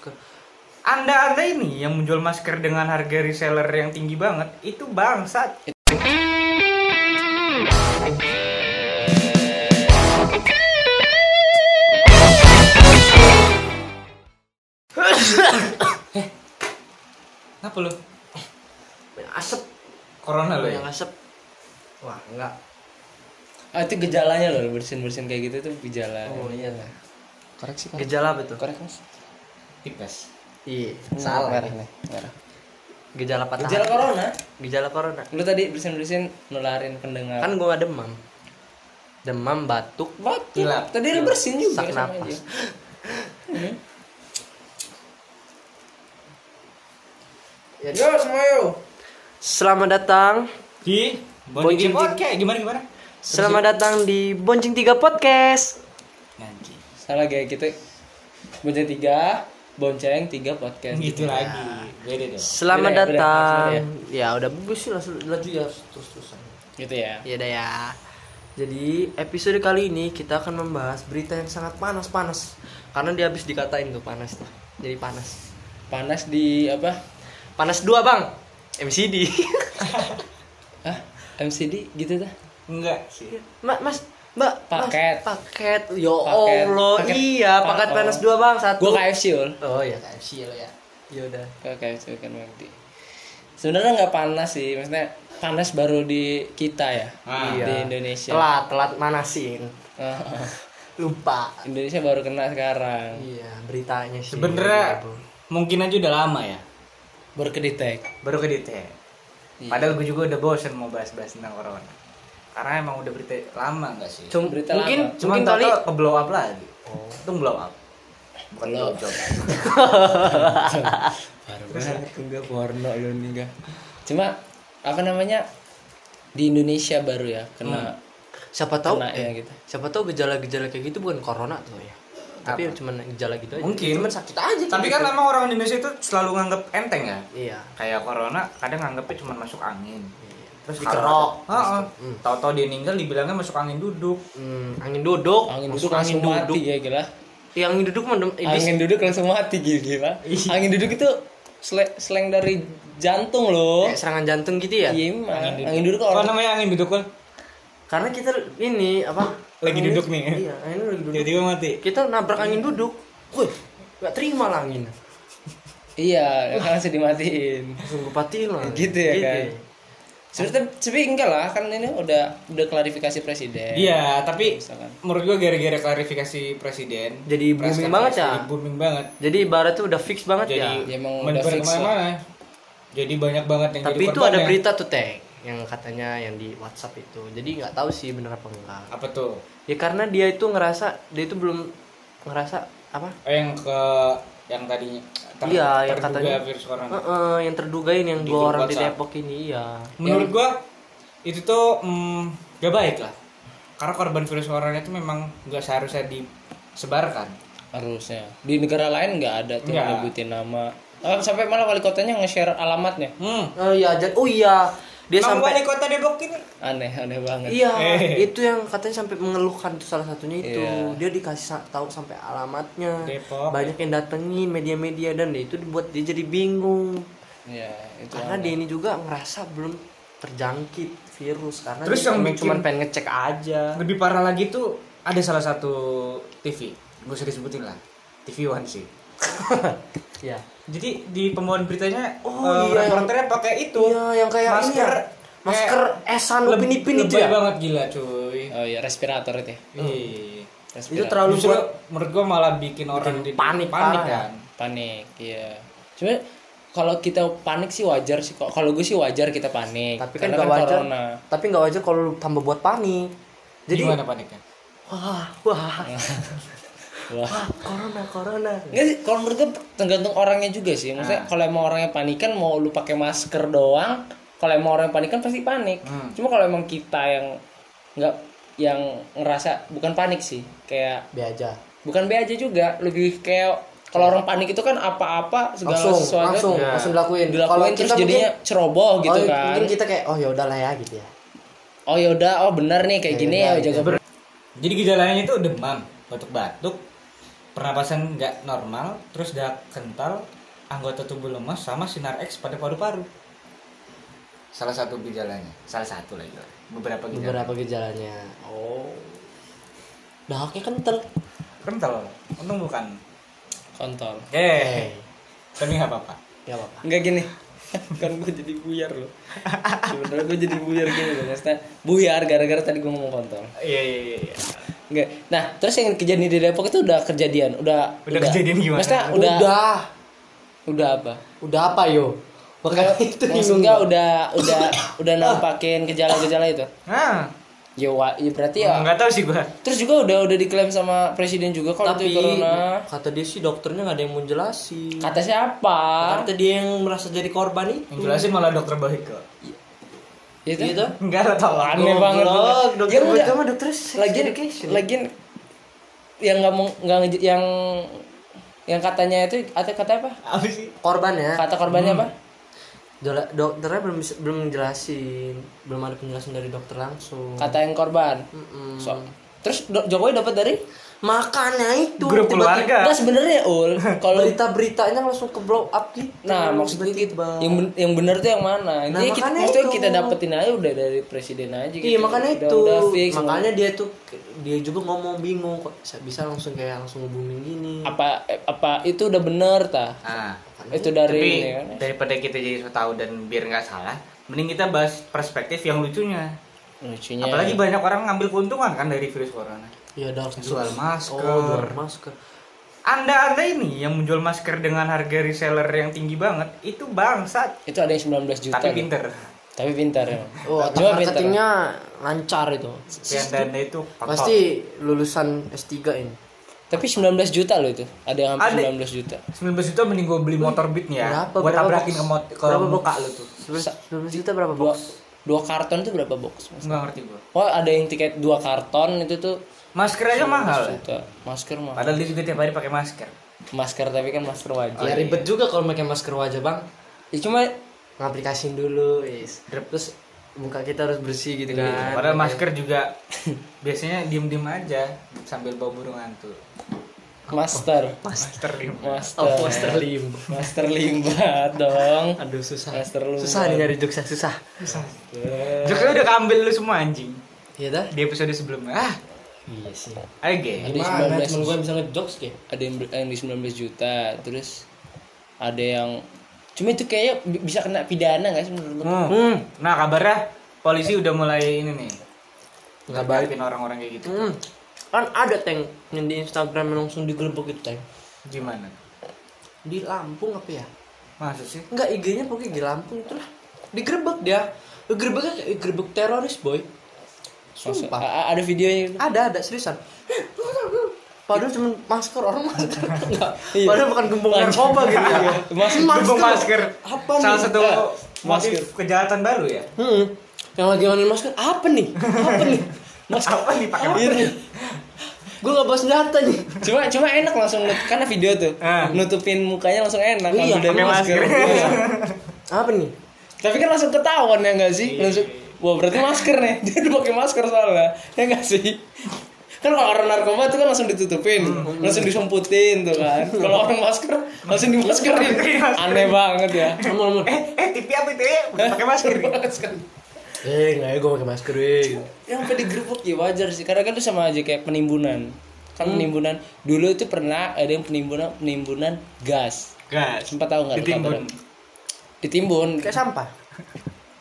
masker. Anda Anda ini yang menjual masker dengan harga reseller yang tinggi banget itu bangsat. Kenapa lu? Banyak asap, Corona lu ya? banyak asap. Wah, enggak. Ah itu gejalanya loh bersin-bersin kayak gitu tuh gejala. Oh iya lah. Koreksi kan? Gejala apa tuh? Tipes. Iya, salah. Merah nih, merah. Gejala patah. Gejala hati. corona. Gejala corona. Lu tadi bersin-bersin nularin pendengar. Kan gua demam. Demam, batuk, batuk. Hilap. Tadi lu bersin juga Sak sama napas. aja. Hmm. Ya, Yo semua yo. Selamat datang. Di Bonceng Bonceng Podcast gimana gimana? Selamat datang di Bonceng 3 Podcast. Nanti. Salah kayak gitu. Bonceng tiga, bonceng tiga podcast. Gitu lagi. Beda dong. Selamat Beda ya, beda. datang. Maksudnya Ya udah bagus sih langsung lanjut ya terus-terusan. Gitu ya. Ya udah ya. Jadi episode kali ini kita akan membahas berita yang sangat panas-panas karena dia habis dikatain tuh panas tuh. Jadi panas. Panas di apa? Panas dua bang. MCD. Ah, MCD gitu dah. Enggak sih. Ma- mas, mbak. Mas, Paket. paket. Yo Paket. Allah. Paket. Iya, Pa- paket oh. panas dua bang satu. Gua KFC ul. Oh iya KFC lo ya. Ya udah. Ke KFC kan McD. Sebenarnya nggak panas sih, maksudnya panas baru di kita ya, Ah. di Iya. Indonesia. Telat, telat manasin. Ah, Lupa. Indonesia baru kena sekarang. Iya, beritanya sih. Sebenernya mungkin aja udah lama ya. Baru kedetek. Baru ke DT. Iya. Padahal gue juga udah bosen mau bahas-bahas tentang corona. Karena emang udah berita lama enggak sih? Cum- Berita mungkin lama. Cuma mungkin kali ke blow up lagi. Oh, itu blow up. Bukan Blow. job. Baru banget enggak porno lu nih enggak. Cuma apa namanya? Di Indonesia baru ya kena siapa tahu kena ya eh, gitu. siapa tahu gejala-gejala kayak gitu bukan corona tuh ya. Tapi cuma gejala gitu aja. Mungkin. Cuman sakit aja. Tapi gitu. kan emang orang Indonesia itu selalu nganggap enteng ya. iya. Kayak corona kadang nganggapnya cuma masuk angin. Terus dikerok. Heeh. Hmm. Tahu-tahu dia meninggal dibilangnya masuk angin duduk. Hmm, angin duduk, Angin Masuk duduk langsung angin mati duduk. ya gila. Iya, angin duduk mah dem- iblis. Angin duduk langsung mati gila. gila. Angin duduk itu sle- slang dari jantung loh. kayak serangan jantung gitu ya. Iya, emang. Angin duduk. Angin duduk Apa orang namanya angin duduk kan? Karena kita ini apa? Lagi angin- duduk nih. Iya, angin lagi duduk. Tiba-tiba mati. Kita nabrak angin duduk. Wih, nggak terima lah angin. Iya, kan langsung dimatiin. Langsung gue patiin lah. Gitu ya kan? Sebenarnya tapi enggak lah, kan ini udah udah klarifikasi presiden. Iya, tapi Misalkan. menurut gua gara-gara klarifikasi presiden Jadi booming banget ya? jadi booming banget. Jadi ibarat tuh udah fix banget Jadi ya. Ya, emang udah fix ke mana-mana. Jadi banyak banget yang Tapi jadi itu ada berita tuh teh yang katanya yang di WhatsApp itu. Jadi nggak tahu sih bener apa enggak. apa tuh? Ya karena dia itu ngerasa dia itu belum ngerasa apa? Oh, yang ke yang tadi ter- iya, yang terduga katanya virus corona. Heeh, yang terdugain yang Di dua orang di. Depok ini iya. Menurut gua itu tuh mm, gak baik lah. Karena korban virus corona itu memang gak seharusnya disebarkan. Harusnya. Di negara lain nggak ada tuh nyebutin nama. Ah, sampai malah wali kotanya nge-share alamatnya. Hmm. Oh iya, oh iya. Dia sampai wali kota Depok ini Aneh, aneh banget. Iya, Eh. itu yang katanya sampai mengeluhkan itu salah satunya itu. Iya. Dia dikasih sa- tahu sampai alamatnya. Depok. Banyak yang datengin media-media dan itu dibuat dia jadi bingung. Iya, itu. Karena aneh. dia ini juga ngerasa belum terjangkit virus karena Terus yang bikin- cuman pengen ngecek aja. lebih parah lagi tuh ada salah satu TV, gue usah disebutin lah, TV One sih. Iya. Jadi di pembawaan beritanya, Oh, eh, iya. reporternya pakai itu. Iya, yang kayak ini masker, ya. Masker esan Leb- upin ipin itu ya. banget gila cuy. Oh iya, respirator itu ya. Ih. Itu Respirator. terlalu Justru buat menurut gua malah bikin orang Bikin panik panik ya. kan. panik, iya. Cuma kalau kita panik sih wajar sih kok. Kalau gue sih wajar kita panik. tapi kan Karena nggak wajar. corona. Tapi nggak wajar kalau tambah buat panik. Jadi Gimana paniknya? wah, wah, Wah. wah, corona, corona. Enggak sih, kalau menurut gue tergantung orangnya juga sih. Maksudnya kalau emang orangnya panikan mau lu pakai masker doang, kalau emang orang yang panikan pasti panik. Hmm. Cuma kalau emang kita yang nggak yang ngerasa bukan panik sih, kayak Be aja. bukan be aja juga, lebih kayak kalau orang panik itu kan apa-apa segala Langsung, sesuatu langsung, Ya. langsung dilakuin. dilakuin Kalau terus kita jadinya mungkin- ceroboh gitu oh, kan. Mungkin kita kayak oh ya udahlah ya gitu ya. Oh yaudah, oh bener nih kayak Ya gini udah, ya jaga gitu. Jadi gejalanya itu demam, batuk-batuk, pernapasan nggak normal terus darah kental anggota tubuh lemas sama sinar X pada paru-paru. Salah satu gejalanya. Salah satu lagi lah beberapa gejala beberapa gejalanya. Oh. Dahaknya kental. Kental? Untung bukan. Kontol eh. Tapi nggak apa-apa. Ya apa Enggak gini. Kan gue jadi buyar loh. Sebenarnya gue jadi buyar gini loh maksudnya buyar gara-gara tadi gue ngomong kontol iya iya iya iya. Enggak. Nah, terus yang kejadian di Depok itu udah kejadian, udah Udah kejadian gimana? Maksudnya udah udah, udah apa? udah apa yo makanya itu Maksudnya udah udah udah nampakin gejala-gejala itu. nah Ya, wa, ya berarti ya. nggak tahu sih gua Terus juga udah udah diklaim sama presiden juga kalau tapi itu corona. kata dia sih dokternya nggak ada yang mau jelasin Kata siapa? kata dia yang merasa jadi korban itu yang jelasin malah dokter baik kok Itu. gitu nggak lah tau Aneh banget. Goblok, dokter Ya udah. Bojo mah dokter Lagian education. lagian yang nggak mau nggak yang yang katanya itu atau kata apa? apa sih korban ya Kata korbannya apa? Dola- dokternya belum belum jelasin belum ada penjelasan dari dokter langsung Kata yang korban. Mm-mm. So, terus Do- Jokowi dapat dari makanya itu grup tiba-tiba. keluarga. Enggak sebenarnya ul. Kalau berita-beritanya langsung ke blow up gitu. Nah maksudnya gitu tiba-tiba. yang ben- yang bener tuh yang mana? Nah, Jadi kita, makanya itu. kita dapetin aja udah dari presiden aja gitu. Iya makanya Udah- itu. udah fix. Makanya dia tuh dia juga ngomong bingung kok bisa, bisa langsung kayak langsung hubungin gini. Apa eh, apa itu udah bener tah nah itu dari tapi ini kan? daripada kita jadi tahu dan biar nggak salah mending kita bahas perspektif yang lucunya. Lucunya. Apalagi banyak orang ngambil keuntungan kan dari virus corona iya dark jual masker. Oh jual masker. Anda anda ini yang menjual masker dengan harga reseller yang tinggi banget itu bangsat. Itu ada yang 19 juta tapi pinter. Tapi pintar ya oh Cuma pinter. marketingnya lancar itu. Anda itu pasti lulusan S3 ini. Tapi 19 juta loh itu. Ada yang hampir Ada. 19 juta. 19 juta mending gue beli motor beat nih ya. Berapa? buat Berapa tabrakin box? ke, mot- ke Berapa muka lu tuh. 19 juta berapa dua box? dua karton tuh berapa box? Nggak ngerti gue oh ada yang tiket dua karton itu tuh masker aja mahal. juta. Masker mah padahal dia juga tiap hari pakai masker. Masker tapi kan masker wajib. Ya ribet juga kalau pakai masker wajah bang. Ya cuma ngaplikasiin dulu is. Terus muka kita harus bersih gitu kan. padahal masker juga biasanya diem diem aja sambil bawa burung hantu. Master. Master master. Oh master lim. Master limbah dong. Aduh susah. Master lu susah nih nyari jokesnya susah. Joknya udah keambil lu semua anjing. Iya dah. Di episode sebelumnya. Ah iya sih. Ada Gimana 19 temen gue bisa ngejokes kayak ada yang, yang di 19 juta terus ada yang cuma itu kayaknya bi- bisa kena pidana nggak sih menurut lu? Hmm. nah kabarnya polisi udah mulai ini nih. Nggak baik. orang-orang kayak gitu. Hmm. kan ada tank yang di Instagram yang langsung digerebek itu tank. Gimana? Di Lampung apa ya? Masa sih? Enggak IG-nya pokoknya di Lampung itulah. Digerebek dia. Gerebeknya kayak gerebek teroris boy sumpah. Ada videonya gitu? Ada ada seriusan. Padahal cuma masker orang masker enggak Iya. padahal bukan gembong narkoba gitu ya. Masker. Gembong masker. Apa salah nih? satu Eh, motif masker. kejahatan baru ya? Hmm. yang lagi ngomongin masker apa nih? Apa nih? Masker. Apa nih pakai apa masker? Nih gue nggak bawa senjata nih. Cuma cuma enak langsung nut- karena video tuh. Ah. nutupin mukanya langsung enak Iya, ambil dari pakai masker. Iya. apa nih? Tapi kan langsung ketahuan ya nggak sih? Iya. langsung wah berarti masker nih. Dia udah pakai masker soalnya. Ya nggak sih? Kan kalau orang narkoba tuh kan langsung ditutupin Hmm. langsung disumputin tuh kan. Kalau orang masker langsung dimaskerin. Aneh banget ya. Ngomong eh eh tipi apa itu? Ya pakai masker. Masker. eh nggak ya gue pakai masker weh yang sampai digerebek ya wajar sih. Karena kan itu sama aja kayak penimbunan. Kan Hmm. penimbunan. Dulu itu pernah ada yang penimbunan penimbunan gas. Gas. Sempat tahu nggak ditimbun. ditimbun. Kayak sampah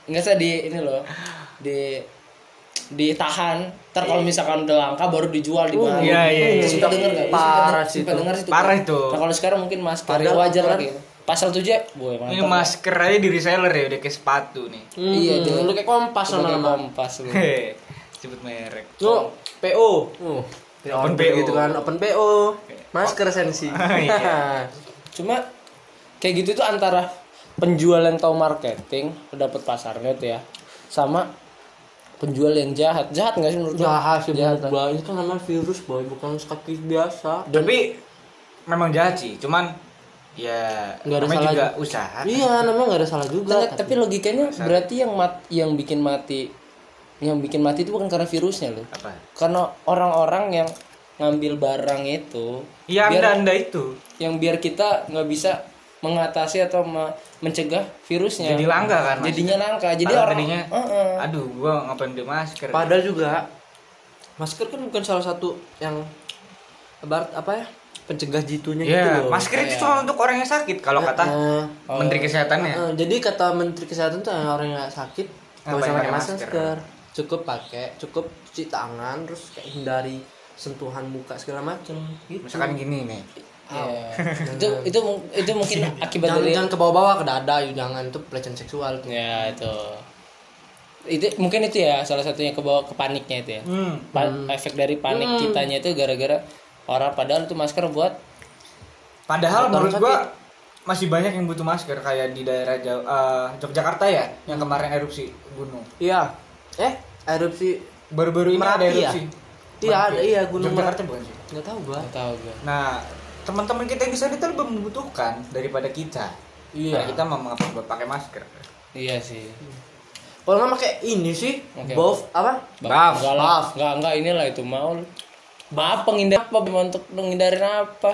nggak usah di ini loh di ditahan ntar kalau misalkan udah langka baru dijual di mana iya, iya, iya. suka denger nggak Parah sih suka itu. denger sih. Parah itu. nah kalau sekarang mungkin masker ya wajar lagi pasal tujuh boy ini mantap masker aja di reseller ya udah kayak sepatu nih Iya, hmm, dia- lu kayak kompas Pakai nama-nama kompas lu. Sebut merek Oh, PO. Oh, Open PO. gitu kan, open PO. Masker sensi. Iya. cuma kayak gitu tuh antara penjual yang tahu marketing dapat pasarnya tuh ya sama penjual yang jahat jahat nggak sih menurut lu? Jahat sih Jahat, gua. Ini kan namanya virus, boy, bukan sakit biasa. tapi memang jahat sih cuman ya Nggak ada namanya salah juga juga. usaha Iya, namanya nggak ada salah juga. Tapi, tapi logikanya berarti yang mat yang bikin mati yang bikin mati itu bukan karena virusnya loh. apa Karena orang-orang yang ngambil barang itu Iya biar- anda anda itu. yang biar kita nggak bisa mengatasi atau me- mencegah virusnya Jadi langka kan, Mas? jadinya langka jadi Padahal orang tadinya, Heeh. aduh gua ngapain beli masker. Padahal juga masker kan bukan salah satu yang ibarat apa ya pencegah jitunya gitu Iya, loh. masker itu cuma untuk orang yang sakit kalau kata Eh, Menteri Kesehatannya. eh, jadi kata Menteri Kesehatan tuh orang yang sakit nggak usah pakai masker. masker? cukup pakai cukup cuci tangan terus kayak hindari sentuhan muka segala macem gitu. Misalkan gini nih. Iya. itu itu itu mungkin akibat jangan, dari jangan ke bawah-bawah ke dada yuk, jangan itu pelecehan seksual tuh. ya itu itu mungkin itu ya salah satunya ke bawah ke paniknya itu ya Hmm. Pa- efek dari panik kitanya itu gara-gara orang padahal itu masker buat Padahal menurut gua masih banyak yang butuh masker kayak di daerah Jawa, eh, Yogyakarta ya yang kemarin erupsi gunung. Iya. Eh, erupsi Baru-baru ini Merapi ada ya? erupsi. Iya, Merapi. ada, iya, Gunung Yogyakarta bukan sih? nggak tahu gua. nggak tahu gue Nah, teman-teman kita yang di sana itu lebih membutuhkan daripada kita. Iya. Karena kita mau mengapa buat pakai masker. iya sih Kalau nggak pakai ini sih, Oke. buff apa? Buff. Enggak lah, Buff. enggak enggak inilah itu mau. Maaf penghindar apa untuk menghindarin apa?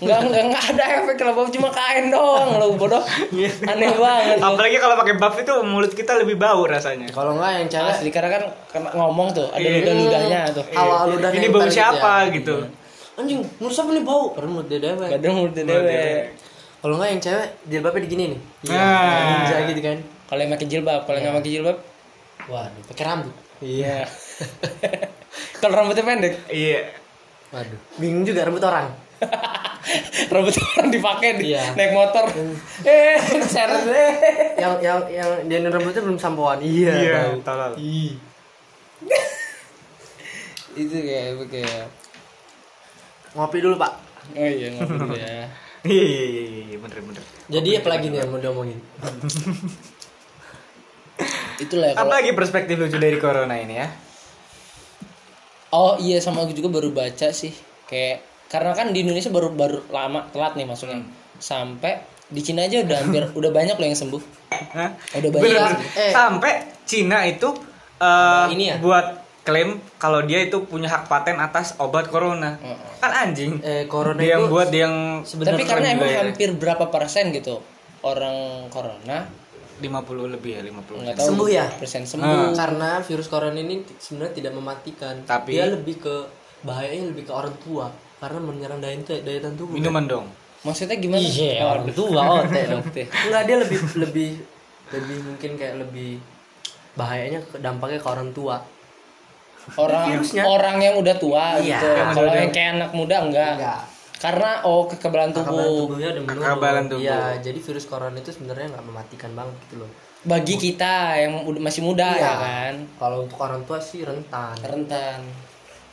Enggak enggak enggak ada efek kalau buff cuma kain doang lo bodoh. Aneh banget. Apalagi kalau pakai buff itu mulut kita lebih bau rasanya. Kalau nggak yang cewek Asli karena kan kena ngomong tuh, ada Iya. ludah-ludahnya tuh. awal ludah Ini bau gitu siapa ya. gitu. Anjing, menurut siapa nih bau? Padahal menurut dia dewek. Kadang mulut dewe. Kalau nggak yang cewek jilbabnya digini nih. Nah. Ninja gitu kan. Kalau yang pakai jilbab, kalau yang nggak pakai jilbab, Waduh, pakai rambut. iya. kalau rambutnya pendek, Iya. Waduh, bingung juga rambut orang. rambut orang dipakai di Iya. naik motor. Eh, seret deh. yang yang yang dia rambutnya belum sampoan. Iya. tahu. tolol. Ih. Itu kayak kayak Ngopi dulu, Pak. Oh iya, ngopi dulu ya. Iya, iya, iya, iya, bener bener. Jadi apa lagi nih yang mau diomongin? Itulah ya kalau Apa lagi perspektif lucu dari corona ini ya? Oh iya sama aku juga baru baca sih kayak karena kan di Indonesia baru baru lama telat nih masuknya sampai di Cina aja udah hampir udah banyak loh yang sembuh Hah? udah banyak Bener, bener. Eh. Sampai Cina itu eh, Ini ya? buat klaim kalau dia itu punya hak paten atas obat corona. Heeh. Kan anjing. Eh, corona dia yang buat dia yang sebenarnya tapi karena emang ya. hampir berapa persen gitu orang corona 50 lebih ya 50. nggak tahu Sembuh ya? persen sembuh karena virus corona ini sebenarnya tidak mematikan. Tapi- dia lebih ke bahayanya lebih ke orang tua karena menyerang daya daya tahan tubuh. Minuman dong. maksudnya gimana Iya, Oh, orang tua otek dong. Enggak dia lebih lebih lebih mungkin kayak lebih bahayanya ke- dampaknya ke orang tua. Orang Virusnya. orang yang udah tua Iya. gitu Yang kalau yang kayak anak muda enggak Enggak. karena oh kekebalan tubuh Kekebalan tubuhnya udah menurun. Kekebalan tubuh. Iya, jadi virus corona itu sebenarnya nggak mematikan banget gitu loh. bagi kita yang udah- masih muda Iya. ya kan Kalau untuk orang tua sih rentan. rentan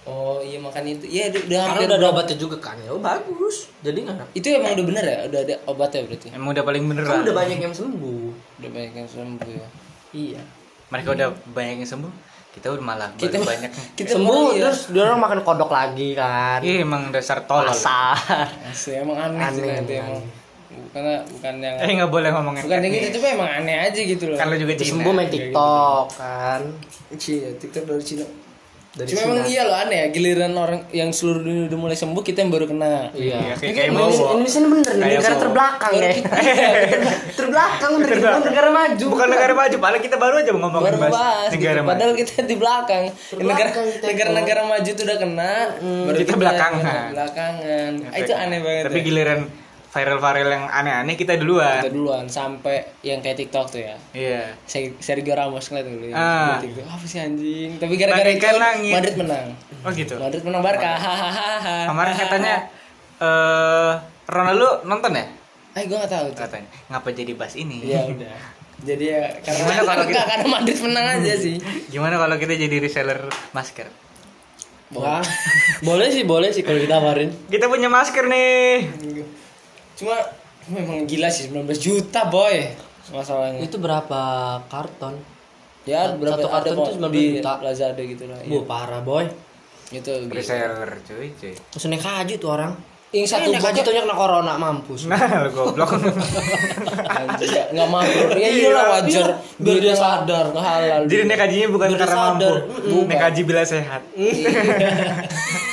oh iya makan itu ya udah, udah Karena hampir udah ada berapa- obatnya juga kan. Ya oh, bagus. Jadi nggak itu emang udah bener ya udah ada obatnya berarti Emang udah paling bener kan lah. udah banyak yang sembuh. udah banyak yang sembuh ya Iya. Mereka udah banyak yang sembuh. Kita udah malah kita baru banyak. kita sembuh iya. terus dia orang makan kodok lagi kan. Iya emang dasar tolol. Pasar. Asli, emang aneh, sih Aneh, nanti aneh. emang bukan bukan yang Eh nggak boleh ngomongin. bukan yang gitu tapi emang aneh aja gitu loh lu juga Cina. sembuh main Kayak TikTok kan. Iya, TikTok dari Cina. Dari Cuma Cina. emang iya loh aneh ya, giliran orang yang seluruh dunia udah mulai sembuh, kita yang baru kena. Iya, Iya. kayak Ini kayak kan. Indonesia, Indonesia ini bener nih negara terbelakang ya. terbelakang bener kita bukan negara maju. Bukan negara maju, padahal kita baru aja ngomongin Baru bahas bahas gitu. negara maju. Padahal kita di belakang. Terbelakang Negara kita itu. negara-negara maju tuh udah kena, baru Kita belakangan. kena belakangan. Ah, itu aneh banget. Tapi ya. giliran viral-viral yang aneh-aneh kita duluan. kita duluan sampai yang kayak TikTok tuh ya. Iya. Se- Sergio Ramos ngeliat dulu ya. Ah. TikTok. Apa sih anjing? Tapi gara-gara itu Bagaikan langit. Madrid menang. Oh gitu. Madrid menang Barca. Hahaha. Kemarin katanya eh Ronaldo nonton ya? Eh gue gak tahu tuh. Katanya. Ngapa jadi bahas ini? Iya udah. Jadi ya karena Gimana kalau kita- karena Madrid menang aja sih. Gimana kalau kita jadi reseller masker? Wah, boleh sih, boleh sih kalau ditawarin. Kita punya masker nih. Cuma memang gila sih 19 juta boy masalahnya. Itu berapa karton? Ya berapa Satu ada karton kok tuh 19 di juta. Lazada gitu lah. Bu, parah boy. Itu gitu. Reseller cuy, cuy. Terus naik haji tuh orang. Yang satu naik haji buku tuh kena corona mampus. Nah, lu goblok. anjir nggak mampu. Ya iyalah wajar. Iya, biar dia sadar. halal. jadi naik hajinya bukan karena sadar. mampu. Naik haji bila sehat.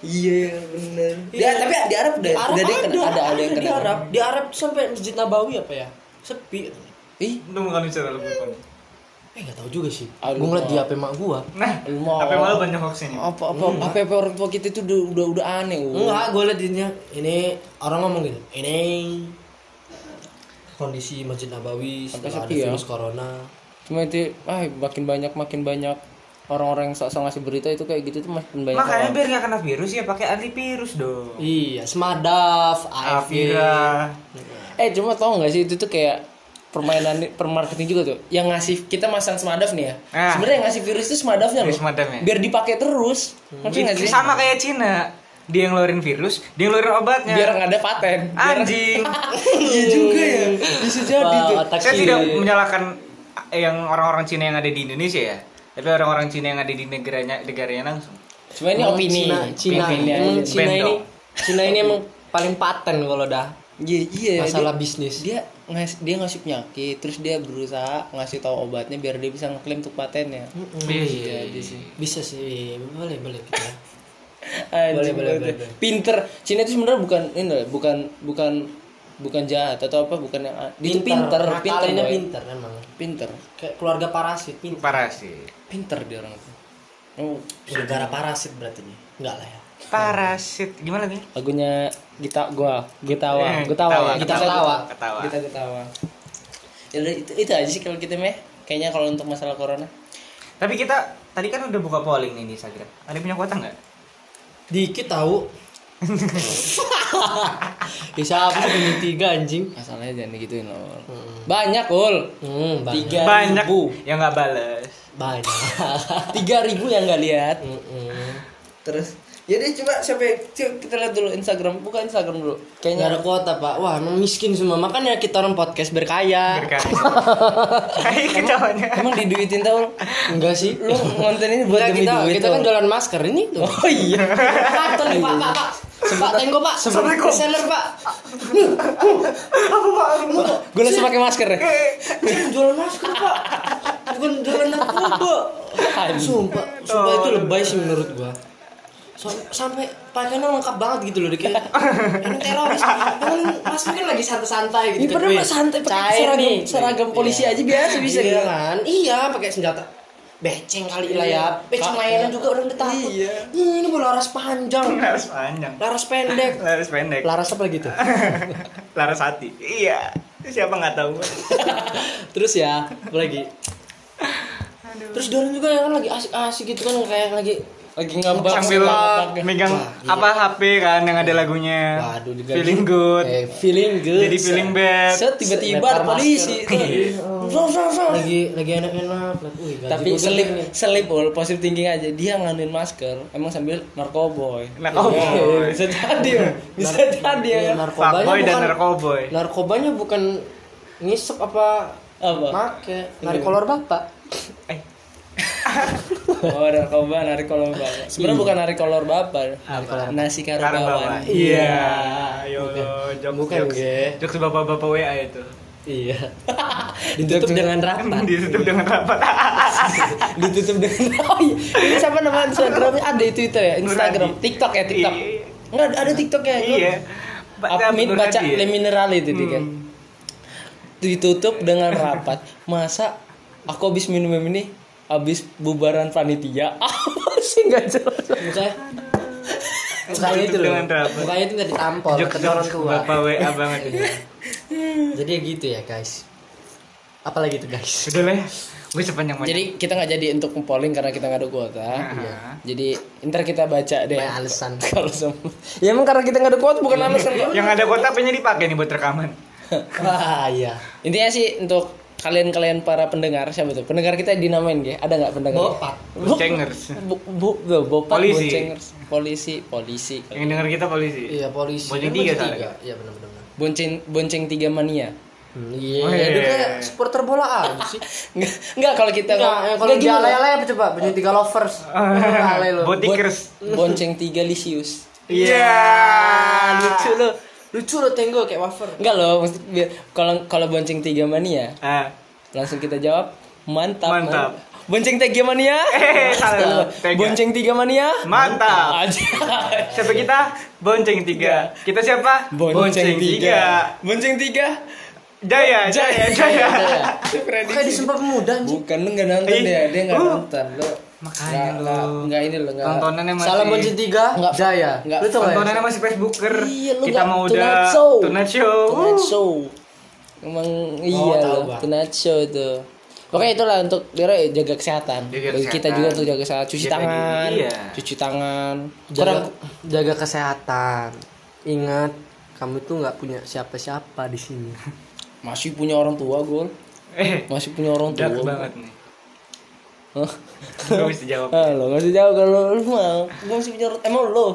Iya bener. Iya, tapi di Arab udah Di Arab udah ada kena- ada ada yang di kena. Arab di Arab sampai masjid Nabawi apa ya sepi Ih, Itu bukan bicara lebih depan. eh nggak tahu juga sih gue ngeliat di HP mak gua Nah, Lu mau- apa malu banyak hoax ini. apa apa apa apa orang tua kita itu udah udah, udah aneh. Ul. enggak gue liat ini ini orang ngomong gitu ini kondisi masjid Nabawi Sampai setelah ada sepi ya. virus corona Cuma itu ah makin banyak makin banyak orang-orang yang sok-sok ngasih berita itu kayak gitu tuh makin banyak. Makanya orang. biar nggak kena virus ya pakai antivirus dong. iya Smadaf AFG Avira. Eh cuma tau gak sih itu tuh kayak permainan permarketing juga tuh yang ngasih kita masang semadaf nih ya Ah. sebenarnya yang ngasih virus itu semadafnya loh Virus semadafnya. biar dipakai terus ngerti nggak sih Sama kayak Cina. Dia yang ngeluarin virus, dia yang ngeluarin obatnya. biar nggak ada paten Anjing. iya juga ya bisa jadi tuh Saya tidak menyalahkan yang orang-orang Cina yang ada di Indonesia ya. Tapi orang-orang Cina yang ada di negaranya negaranya langsung. cuma ini opini Cina Cina Opini emang aja. Cina ini. Cina ini emang paling paten kalau dah iya iya masalah dia, bisnis dia ngas dia ngasih penyakit terus dia berusaha ngasih tahu obatnya biar dia bisa ngeklaim untuk patennya Iya. jadi sih bisa sih boleh boleh kita Anjing boleh, banget. boleh. pinter Cina itu sebenarnya bukan ini bukan bukan bukan jahat atau apa bukan yang itu pinter pinter boy. pinter emang pinter kayak keluarga parasit pinter Parasit. pinter dia orang itu oh, negara parasit berarti nih enggak lah ya Parasit. Gimana nih? lagunya kita gua gitawa gitawa ketawa, kita ketawa. ketawa Ketawa. kita ketawa ya udah, itu, itu aja sih kalau kita meh kayaknya kalau untuk masalah corona Tapi kita tadi kan udah buka polling nih di Instagram. Ada yang punya kuota nggak? dikit tahu ya siapa sih punya tiga anjing. Masalahnya jangan digituin loh banyak ul. Hmm, banyak. Tiga Banyak ribu. yang nggak bales. banyak. Tiga ribu yang nggak lihat. Mm-mm. terus ya deh coba siapa yang- coba kita lihat dulu Instagram. Buka Instagram dulu. Kayaknya ada kuota pak. Wah emang miskin semua. Makanya kita orang podcast berkaya. Berkali. Kayak ketawanya. emang diduitin tau? Enggak sih. Lu ngonten ini buat Enggak, demi kita duit kita kan tau. jualan masker ini tuh. Oh iya. Karton pak pak pak Pak tenggo pak. Assalamualaikum. seller pak. Gue langsung pakai masker ya jualan masker pak. Bukan jualan narkoba sumpah sumpah itu lebay sih menurut gua. Sam- sampai pakaiannya lengkap banget gitu loh kayak ini teroris Padahal masker kan lagi santai-santai gitu ini padahal Wih, mah santai pakai seragam seragam polisi Iya. aja biasa bisa iya gitu. kan? Iya pakai senjata beceng kali lah ya beceng layanan juga orang udah takut Iya. Hmm, ini mau laras panjang Laras panjang. laras pendek Laras pendek. laras apa gitu Laras hati. Iya. Siapa nggak tahu? terus ya apa lagi terus dia orang juga yang kan lagi asik-asik gitu kan kayak lagi lagi ngambak Sambil megang Wah, apa HP kan yang ada lagunya. Waduh, juga Feeling good. eh, feeling good. Jadi feeling bad. Set tiba-tiba ada polisi. vrong. lagi lagi enak-enak. Tapi selip selip ul. Positif thinking aja. Dia nganuin masker emang sambil narkoboy. Narkoboy. Iya, bisa jadi bisa jadi ya Iya, Fuckboy dan narkoboy. narkobanya bukan ngisep apa apa? make. Narik kolor bapak. Eh, oh narkoba narik kolor bapak sebenarnya bukan narik kolor bapak Apa? nasi bawang bawa. Iya. Ayo, jokes Bukan, jokes. Ge. Jokes bapak-bapak WA itu. iya ditutup dengan rapat Ditutup dengan rapat. ditutup dengan oh iya ini siapa nama Instagramnya ada di Twitter ya Instagram Nuradi. TikTok ya TikTok Iya. Enggak ada TikTok ya Iya. Baca Hadi ya? Le Mineral itu dia kan Hmm. ditutup dengan rapat masa aku habis minum ini habis bubaran panitia apa sih? Nggak jelas. Mukanya mukanya itu loh. Mukanya itu nggak ditampol kata orang tua. bapak WA banget ini. jadi gitu ya guys. Apalagi tuh guys? Udah lah. Gue sepanjang jadi kita nggak jadi untuk polling karena kita nggak ada kuota. Iya. jadi ntar kita baca deh. Banyak alasan. Kalau sem- ya emang karena kita nggak ada kuota bukan alasan. Kok yang ada kota apanya dipakai nih buat rekaman. wah iya. Intinya sih untuk kalian-kalian para pendengar siapa tuh pendengar kita dinamain ya ada nggak pendengar bopat Boncengers. bu, bu, bu, bopat Polisi. boncengers polisi polisi Yang denger kita polisi. iya polisi Bonceng tiga bonceng soalnya. iya benar-benar bonceng bonceng tiga mania Hmm, iya Oh, iya. itu kayak supporter bola aja sih Nggak, nggak kalau kita Enggak, yang kalau nggak di gini loh. alay-alay apa coba? Punya tiga lovers. alay lo. Bonceng tiga lisius Iya. lucu lo. Lucu lo tenggo kayak wafer. enggak loh maksud biar kalau kalau bonceng tiga mania Ah, langsung kita jawab mantap Mantap. man- Bonceng Tiga Mania. Eh, salah. Bonceng Tiga Mania. Mantap. Aja. Siapa kita? Bonceng tiga. Kita siapa? Bonceng Tiga. Bonceng Tiga. Jaya, Jaya, Jaya. Prediksi. Kayak di sumpah pemuda. Bukan lu nggak nonton Ih, ya, dia nggak uh. nonton lu. Makanya lu. nggak- nggak ini lu nggak. Tontonannya masih Salam bonceng tiga. Nggak. Jaya. Nggak. Lu gak? Tontonannya masih Facebooker. Iya, lu Kita mau Tonight udah Show. Tonight Show. Tonight Show. Emang iya loh. Tonight Show itu. Pokoknya itulah untuk dia jaga kesehatan. Jaga Bagi kita kesehatan. juga untuk jaga kesehatan, cuci Jaga tangan, iya. cuci tangan. Jaga, Kurang jaga kesehatan. Ingat, kamu tuh nggak punya siapa-siapa di sini. masih punya orang tua, Gol. Eh, Masih punya orang tua. dark banget nih. Gue mesti jawab. Ah, lo masih jauh kalau lu mau. Gua masih punya orang- emang lo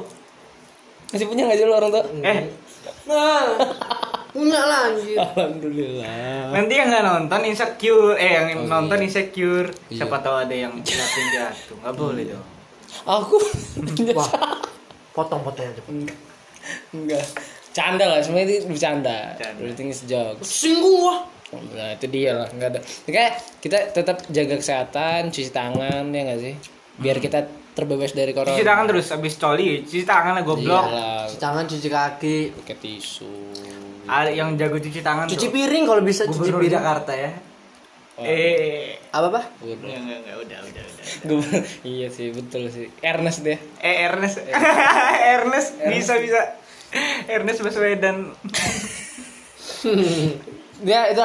masih punya nggak sih lo orang tua? Eh, Nah, punya lah anjir. Alhamdulillah. nanti yang nggak nonton insecure, eh yang Oh, nonton iya. insecure. Iya. Siapa tahu ada yang jatuh jatuh. Nggak boleh dong. Aku Wah, potong-potong aja. enggak. Canda lah, semuanya itu bercanda. Everything is jokes. Singgung gua. Nah itu dia lah, nggak ada. Oke, kita tetap jaga kesehatan, cuci tangan ya nggak sih? Biar kita terbebas dari corona. Cuci tangan terus abis coli, cuci tangan lah goblok. Iyalah, Cuci tangan, cuci kaki. pakai tisu. Ada yang jago cuci tangan Cuci tuh. piring kalau bisa cuci Gubernur piring. Jakarta ya. Oh. Eh, Apa, Pak? Udah. enggak enggak enggak udah udah udah. Gua- iya sih, betul sih. Ernest deh. Eh Ernest, Ernest bisa bisa. Ernest Baswedan. Ya itu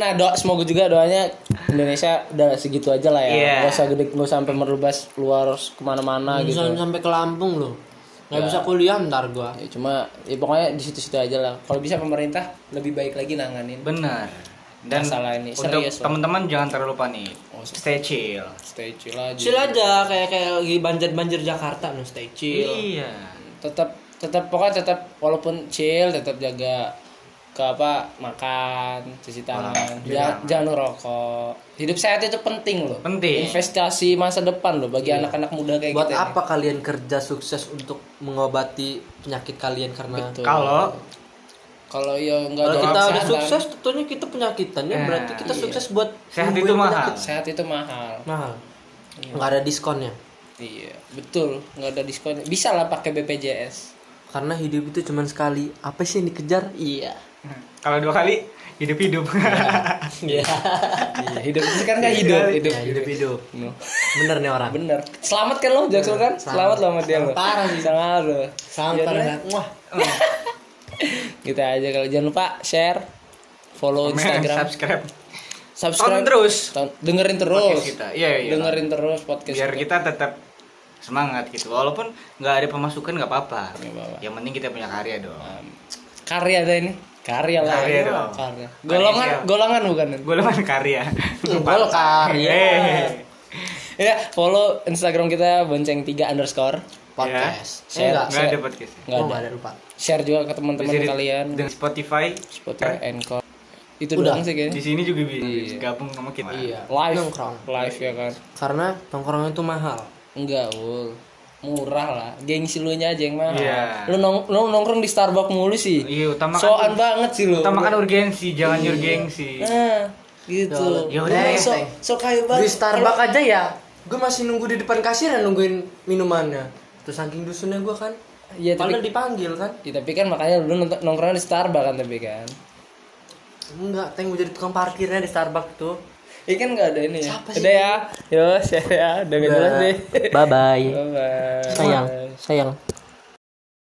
nah doa semoga juga doanya Indonesia udah segitu aja lah ya. Iya. Nggak usah gede, usah sampai merubah keluar ke mana-mana gitu. Bisa sampai ke Lampung loh. Nggak Ya. bisa kuliah ntar gua. Ya, cuma ya pokoknya di situ-situ aja lah. Kalau bisa pemerintah lebih baik lagi nanganin. Benar. Dan Masalah ini untuk teman-teman jangan terlalu panik. Oh, Stay chill. Stay chill aja. Chill aja kayak kayak lagi banjir-banjir Jakarta no stay chill. Iya. Tetap tetap pokoknya tetap walaupun chill tetap jaga ke apa makan cuci tangan iya. jangan, jangan ngerokok hidup sehat itu penting loh Penting. investasi masa depan loh bagi anak-anak muda kayak Buat kita apa kalian kerja sukses untuk mengobati penyakit kalian karena Betul. Kalau kalau ya nggak kalau ada kita udah sukses tentunya kita penyakitan ya Eh, berarti kita iya. sukses buat Sehat itu mahal. penyakit. sehat itu mahal Mahal. Nggak ada diskonnya. iya betul nggak ada diskon bisa lah pakai BPJS Karena hidup itu cuma sekali. Apa sih yang dikejar? iya kalau dua kali iya iya hidup itu kan kan hidup hidup Ya, hidup hidup. No. Bener nih orang. bener selamat kan lo Jackson kan selamat lo sama dia lo Parah sih. selamat lo Sangat Ya udah. Wah. Gitu aja kalau jangan lupa share, follow Instagram, subscribe. subscribe Tonton terus dengerin terus. podcast kita. Iya, iya. Dengerin terus podcast Biar kita. kita tetap semangat gitu. Walaupun nggak ada pemasukan nggak apa-apa. Nggak apa-apa. Yang penting kita punya karya dong. Um, karya ada ini. Karya lah. Karya Ini dong. Karya. Golongan golongan bukan. Golongan karya. Gol karya. Eh. Ya, follow Instagram kita bonceng 3 underscore. Podcast. Share. Enggak. Nggak ada podcast. Nggak Oh, ada. nggak ada lupa. Share juga ke teman-teman di- kalian. dengan Spotify. Spotify, Anchor. Itu Udah. doang sih Di kayaknya. sini juga bisa Iya. gabung sama kita. Iya. Live. Nongkrong. Live ya kan. Karena tongkrongan itu mahal. Enggak, Ul. Murah lah. Gengsi lu nya aja yang mahal. Iya. Lu, nong lu nongkrong di Starbucks mulu sih. Iya, utamakan Soan banget sih lu. utamakan urgensi, jangan urgensi. Nah, gitu. Ya udah, ya, so, so kayu banget. Di Starbucks aja ya. Gue masih nunggu di depan kasir dan nungguin minumannya. Terus saking dusunnya gue kan. Iya, tapi Padahal dipanggil kan. Ya, tapi kan makanya lu nongkrong di Starbucks kan tapi kan. Enggak, teng jadi tukang parkirnya di Starbucks tuh. Iya kan nggak ada ini ya. Siapa sih? Udah ya. Yo, share ya. Udah nggak jelas deh. Bye bye. Bye bye. Sayang, sayang.